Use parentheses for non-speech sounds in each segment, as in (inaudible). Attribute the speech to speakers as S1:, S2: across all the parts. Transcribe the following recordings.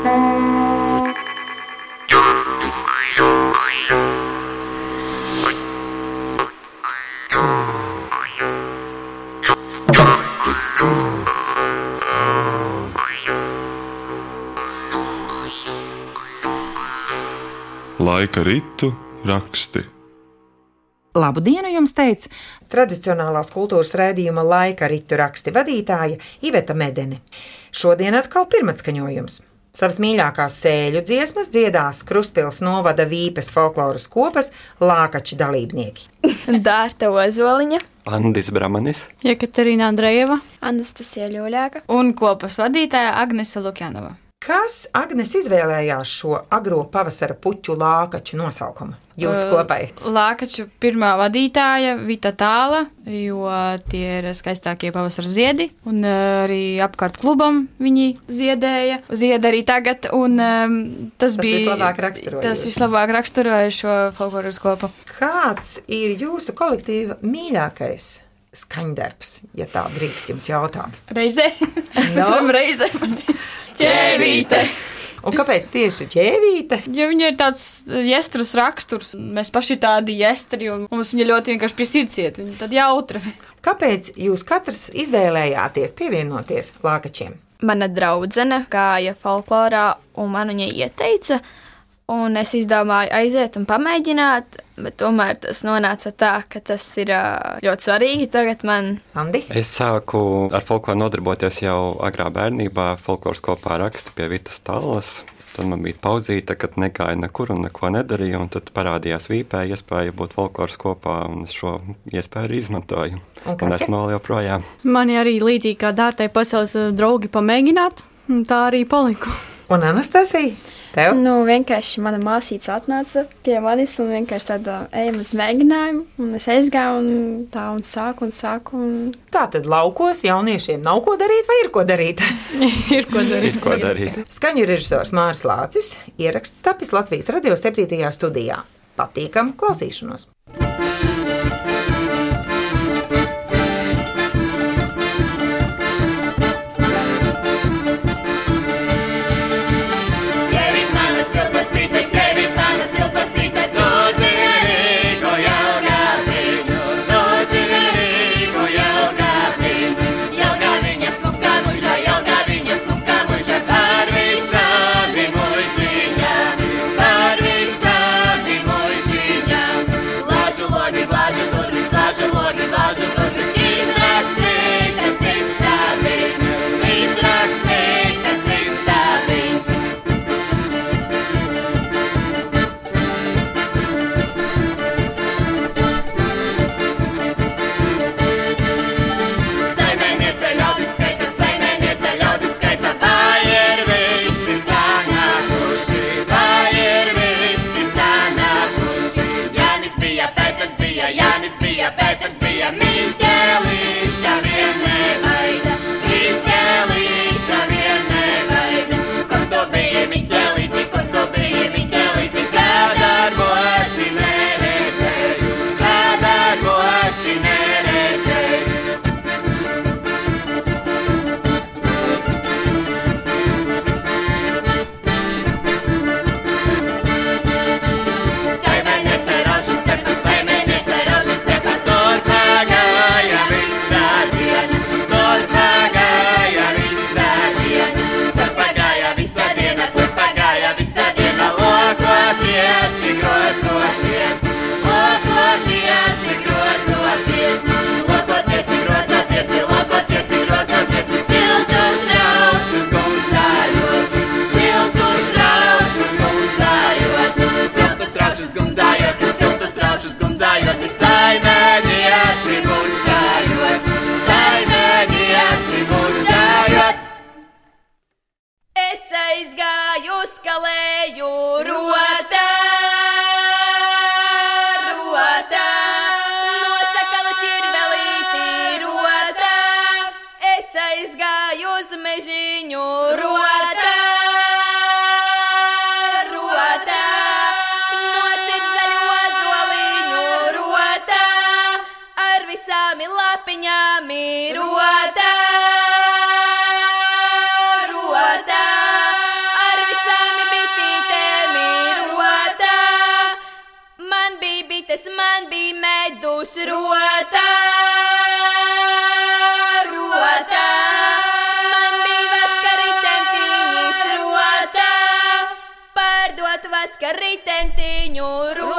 S1: Laika ritu raksti.
S2: Labu dienu jums teica tradicionālās kultūras raidījuma laika ritu raksti vadītāja Iveta Medene. Šodien atkal pirmatskaņojums. Savas mīļākās sēļu dziesmas dziedās Krustpils novada Vīpes folkloras kopas lākači dalībnieki. (laughs)
S3: Dārta Ozoliņa,
S4: Andis Bramanis.
S5: Jekaterina Andrejeva
S3: Anastasija Ļoļāka.
S5: un kopas vadītāja Agnese Lukjanova.
S2: Kas Agnes izvēlējās šo agro pavasara puķu lākaču nosaukumu jūsu kopai?
S5: Lākaču pirmā vadītāja Vita Tāla, jo tie ir skaistākie pavasara ziedi, un arī apkārt klubam viņi ziedēja, zied arī tagad, un tas,
S2: Tas
S5: bija
S2: vislabāk raksturoja
S5: Tas
S2: jūs.
S5: vislabāk raksturoja šo folkloras kopu.
S2: Kāds ir jūsu kolektīva mīļākais skaņdarbs, ja tā drīkst jums jautāt?
S5: Reizē, (laughs)
S2: No.
S5: varam reizē ķēvīte.
S2: Un kāpēc tieši ķēvīte?
S5: Jo viņa ir tāds jestrus raksturs, mēs paši tādi jestri, un mums viņa ļoti vienkārši pie sirds iet, viņa tad jautra.
S2: Kāpēc jūs katrs izvēlējāties pievienoties lākačiem?
S3: Mana draudzene gāja folklorā, un man viņa ieteica. Un es izdomāju aiziet un pamēģināt, bet tomēr tas nonāca tā, ka tas ir ļoti svarīgi tagad man.
S2: Andi?
S4: Es sāku ar folkloru nodarboties jau agrā bērnībā. Folkloras kopā raksta pie Vitas Tālas. Tad man bija pauzīte, kad negāja nekur un neko nedarīja. un Tad parādījās vīpē iespēja būt folkloras kopā, un es šo iespēju arī izmantoju.
S2: Un
S4: Un esmu vēl joprojām.
S5: Mani arī līdzīgi kā Dārtai pasaules draugi pamēģināt, un tā arī paliku.
S2: Un Anastasija? Tev?
S6: Nu, vienkārši mana māsīca atnāca pie manis un vienkārši tāda ejam uz mēģinājumu. Un es aizgāju un tā un sāku un sāku. Un...
S2: Tā tad laukos jauniešiem nav ko darīt, vai ir ko darīt? (laughs)
S5: ir ko darīt.
S4: Ir ko darīt.
S2: Skaņu režisors Mārcis Lācis, ieraksts tapis Latvijas radio 7. studijā. Patīkam klausīšanos!
S7: lapiņām, ir lapiņām, ir
S3: rotā, rotā. Ar visām bitītēm ir rotā. Man bija
S2: bites, man bija medus rotā. rotā. Man bija vaskarītentiņas rotā. Pārdot vaskarītentiņu rotā.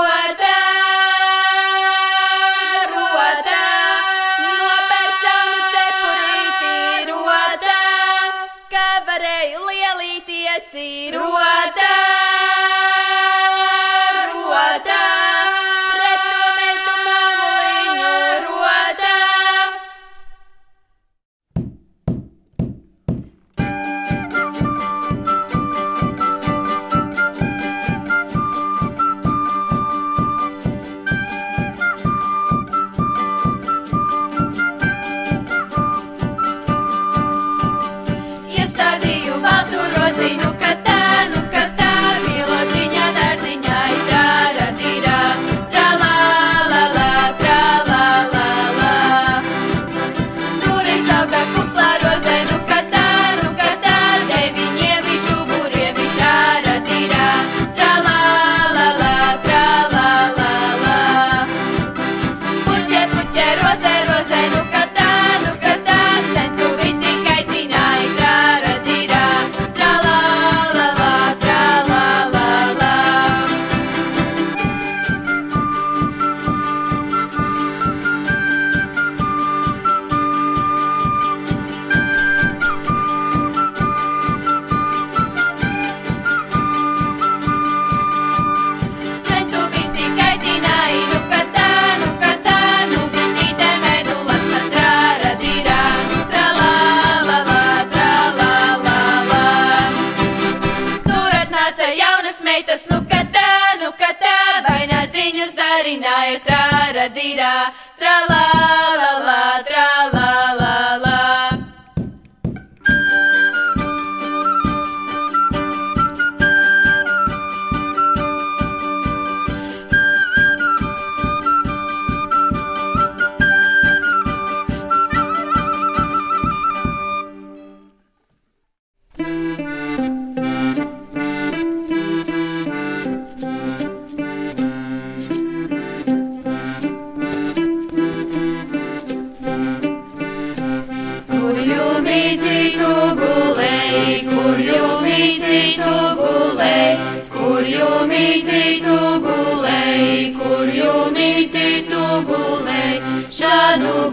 S2: Dziņus darināja trāra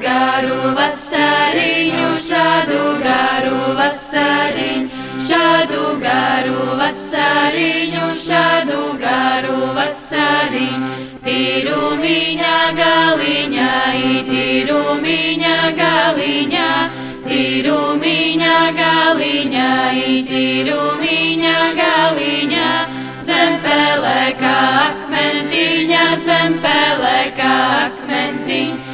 S2: garu vasariņu, šādu garu vasariņu, šādu garu vasariņu, šādu garu vasariņu. Tīrumiņa galiņā, tīrumiņa galiņā, tīrumiņa galiņā, tīrumiņa galiņā. Zempelē kā akmentiņa, zempelē kā akmentiņa,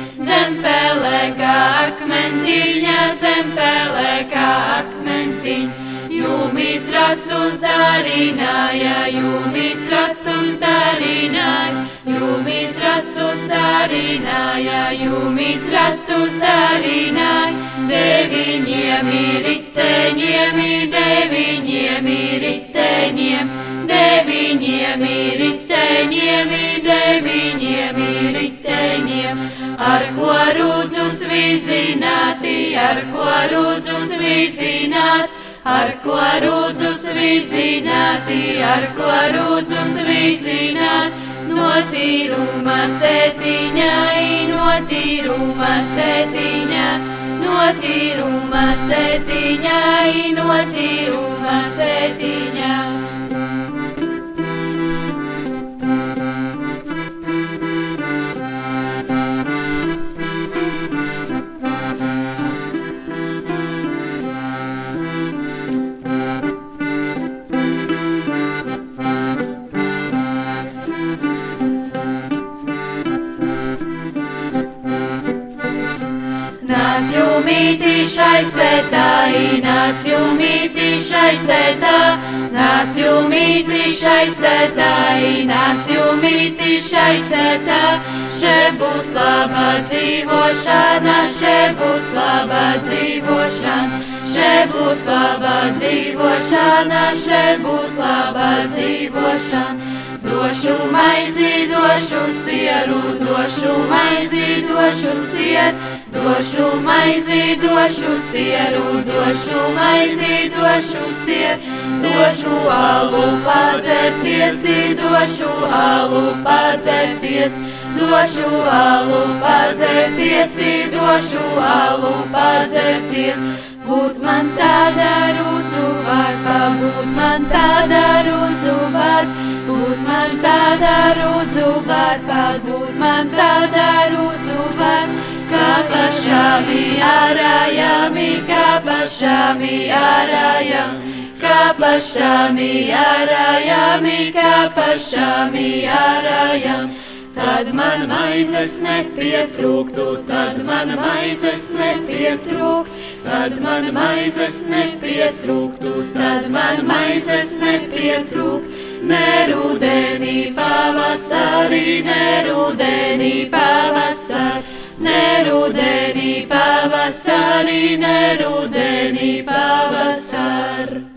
S2: akmentiņa, zempelē kā akmentiņa. Jūmīts ratus darināja, jūmīts ratus darināja, jūmīts ratus darināja, jūmīts ratus darināja. Deviņiem ir riteņiem, deviņiem ir riteņiem, deviņiem ir riteņiem, deviņiem ir riteņiem. Ar ko rūdzu svizināti, ar ko rūdzu svizināti. Ar ko rūdzu svizināti, ar ko rūdzu svizināti, no tīruma sētiņai, no tīruma sētiņā, no tīruma sētiņai, no tīruma sētiņā. Sētā, nāc jūmītī šai sētā, nāc jūmītī šai sētā, nāc jūmītī šai sētā. Še būs laba dzīvošana, še būs laba dzīvošana, še būs laba dzīvošana, še būs laba dzīvošana. došu maizi, došu sieru, došu maizi, došu sieru, došu maizi, došu sieru, došu maizi, došu sieru, došu alu padzerties, došu alu padzerties, došu alu padzerties, došu alu padzerties. Būt man tāda rūdzu vārpa, būt man tāda rūdzu vārpa, būt man tāda rūdzu vārpa, būt man tāda rūdzu vārpa, pašāmi ārājami. Kā pašāmi ārājami, kā pašāmi ārājami. Tad man maizes nepietrūktu, tad man maizes nepietrūktu, tad man maizes nepietrūktu, tad man maizes nepietrūktu. Nerūdenī pavasarī, nerūdenī pavasarī, nerūdenī pavasarī, nerūdenī pavasarī.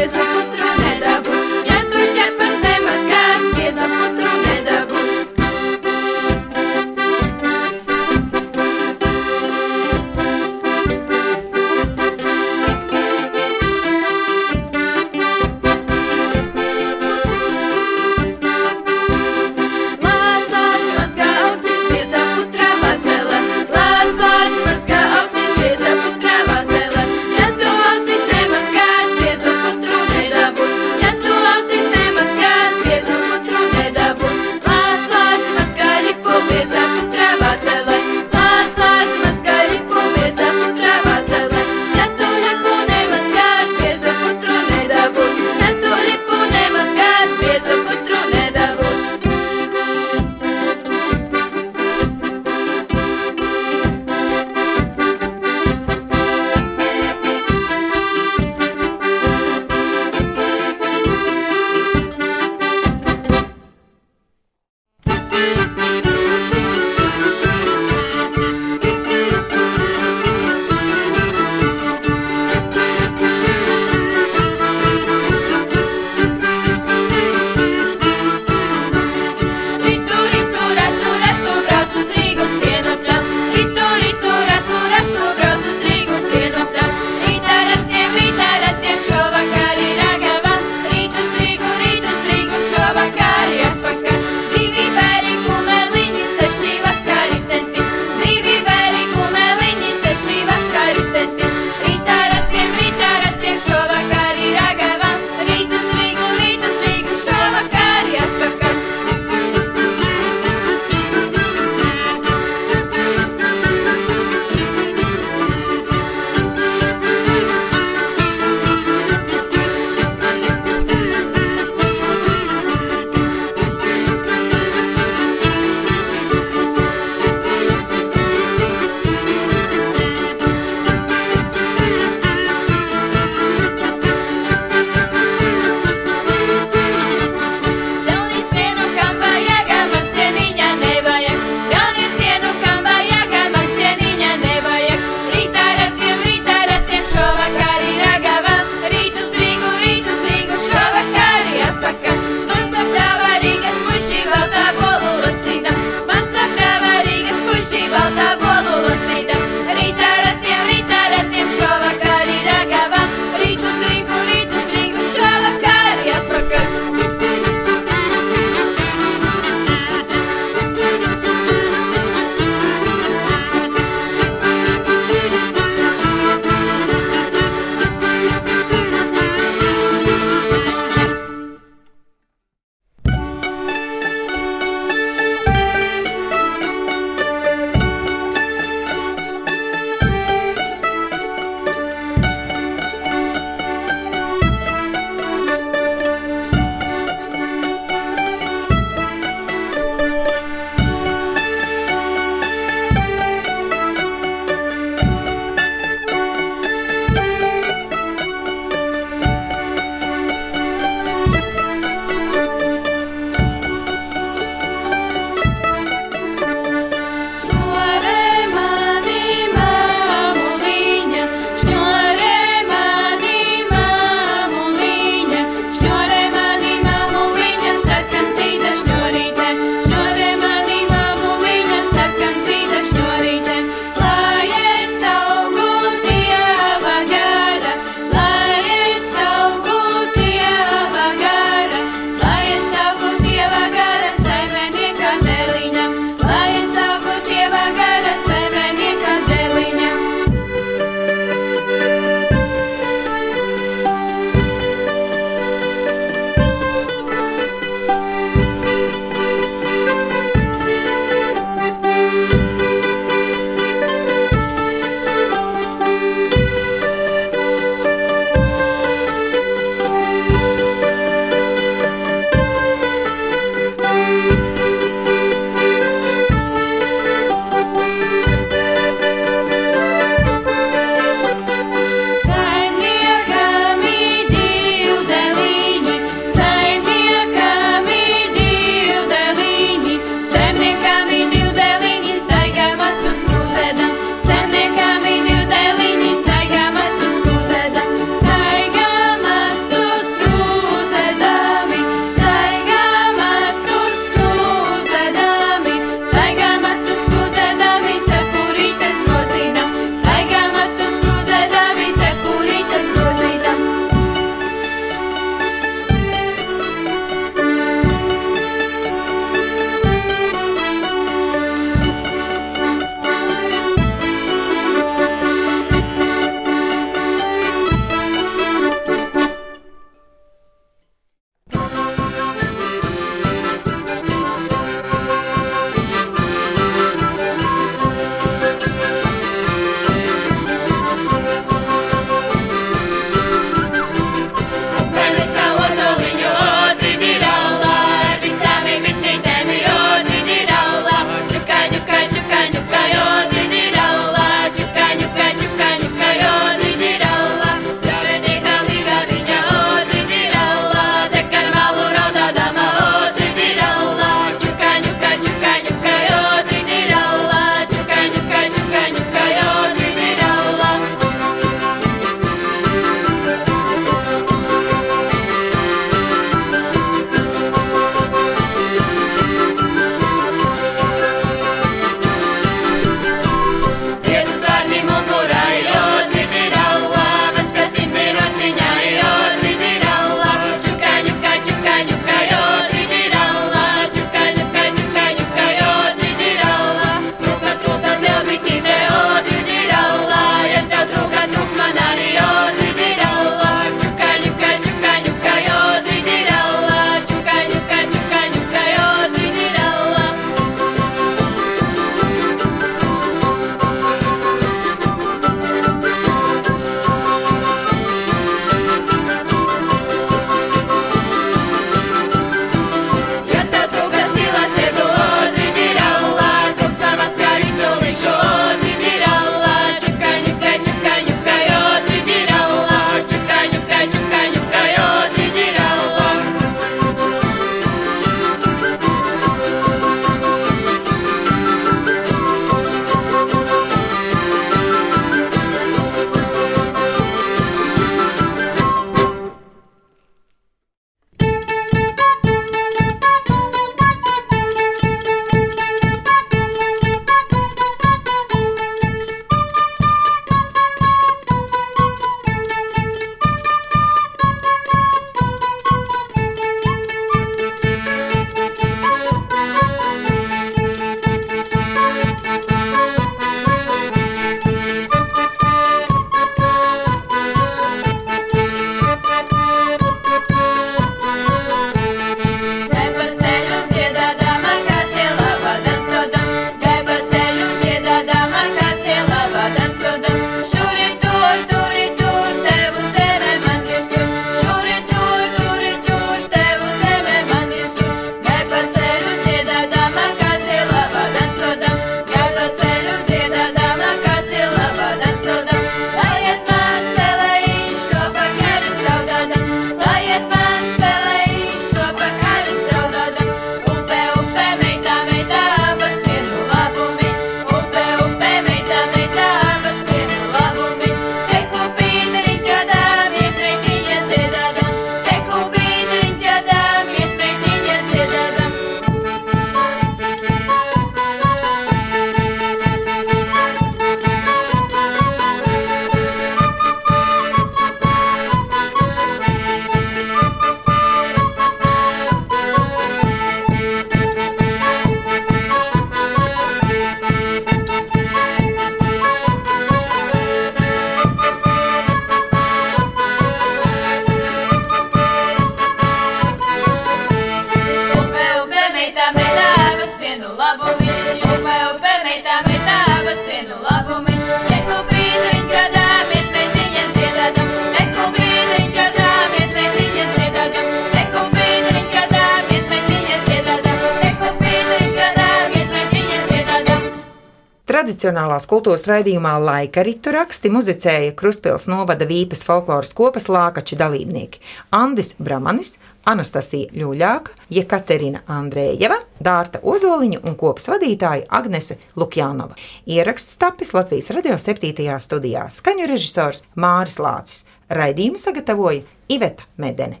S8: Tradicionālās kultūras raidījumā laika ritu raksti muzicēja Kruspils novada Vīpas folkloras kopas lākači dalībnieki Andis Bramanis, Anastasija Ļuļāka, Jekaterina Andrējeva, Dārta Ozoliņa un kopas vadītāja Agnese Lukjānova. Ieraksts tapis Latvijas radio 7. studijā. Skaņu režisors Māris Lācis. Raidījumu sagatavoja Iveta Medene.